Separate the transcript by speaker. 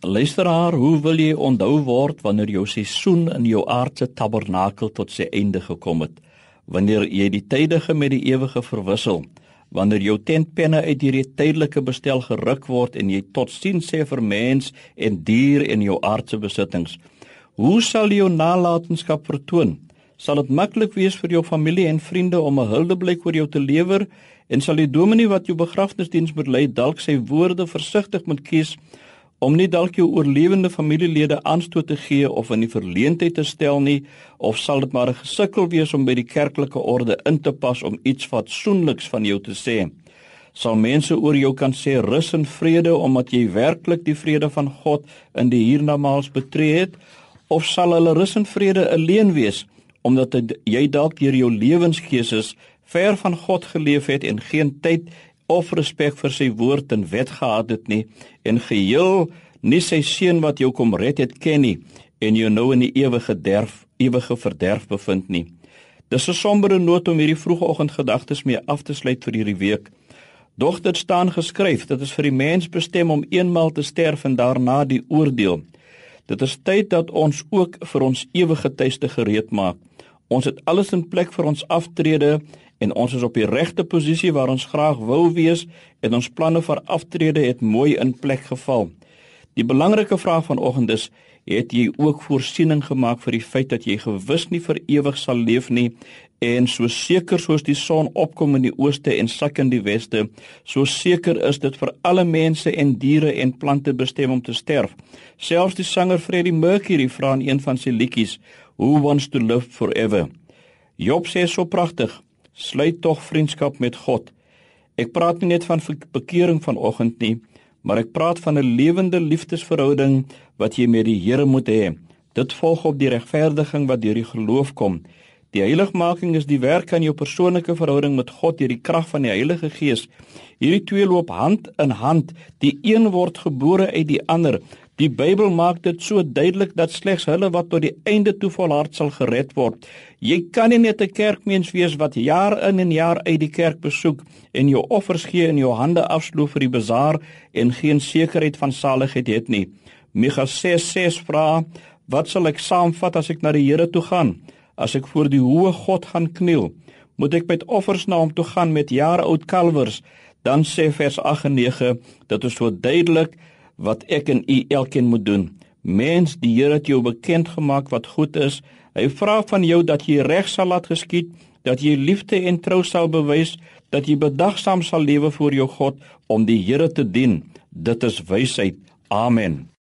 Speaker 1: Luisteraar, hoe wil jy onthou word wanneer jou seisoen in jou aardse tabernakel tot sy einde gekom het? Wanneer jy die tydige met die ewige verwissel? Wanneer jou tentpenne uit hierdie tydelike bestel geruk word en jy tot sien sê vir mens en dier in jou aardse besittings? Hoe sal jy jou nalatenskap vertoon? Sal dit maklik wees vir jou familie en vriende om 'n huldeblyk oor jou te lewer en sal die dominee wat jou begrafnisdiens moet lei dalk sy woorde versigtig moet kies? Om nie dalk jou oorlewende familielede aanstoot te gee of in die verleentheid te stel nie of sal dit maar 'n gesukkel wees om by die kerklike orde in te pas om iets fatsoenliks van jou te sê. Sal mense oor jou kan sê rus en vrede omdat jy werklik die vrede van God in die hiernamaals betree het of sal hulle rus en vrede alleen wees omdat jy dalk deur jou lewenskeuses ver van God geleef het en geen tyd of respek vir sy woord en wet gehad het nie en geheel nie sy seun wat jou kom red het ken nie en jou nou in die ewige derf ewige verderf bevind nie. Dis 'n sombere noot om hierdie vroegoggend gedagtes mee af te sluit vir hierdie week. Doch dit staan geskryf dat dit vir die mens bestem om eenmaal te sterf en daarna die oordeel. Dit is tyd dat ons ook vir ons ewige tuiste gereed maak. Ons het alles in plek vir ons aftrede en ons is op die regte posisie waar ons graag wou wees en ons planne vir aftrede het mooi in plek geval. Die belangrike vraag vanoggend is: het jy ook voorsiening gemaak vir die feit dat jy gewis nie vir ewig sal leef nie en so seker soos die son opkom in die ooste en sak in die weste, so seker is dit vir alle mense en diere en plante bestem om te sterf. Selfs die sanger Freddie Mercury vra in een van sy liedjies: Who wants to live forever? Job sê so pragtig: Sluit tog vriendskap met God. Ek praat nie net van bekering vanoggend nie, maar ek praat van 'n lewende liefdesverhouding wat jy met die Here moet hê. Dit volg op die regverdiging wat deur die geloof kom. Die heiligmaking is die werk aan jou persoonlike verhouding met God deur die krag van die Heilige Gees. Hierdie twee loop hand in hand. Die een word gebore uit die ander. Die Bybel maak dit so duidelik dat slegs hulle wat tot die einde toe volhard sal gered word. Jy kan nie net 'n kerkmens wees wat jaar in en jaar uit die kerk besoek en jou offers gee en jou hande afsloof vir die bazaar en geen sekerheid van saligheid het nie. Micha 6:6 vra: "Wat sal ek saamvat as ek na die Here toe gaan? As ek voor die hoë God gaan kniel, moet ek met offers na hom toe gaan met jare oud kalwers?" Dan sê vers 8 en 9: "Dit is so duidelik wat ek en u elkeen moet doen. Mens, die Here het jou bekend gemaak wat goed is. Hy vra van jou dat jy reg sal laat geskied, dat jy liefde en trou sal bewys, dat jy bedagsaam sal lewe voor jou God om die Here te dien. Dit is wysheid. Amen.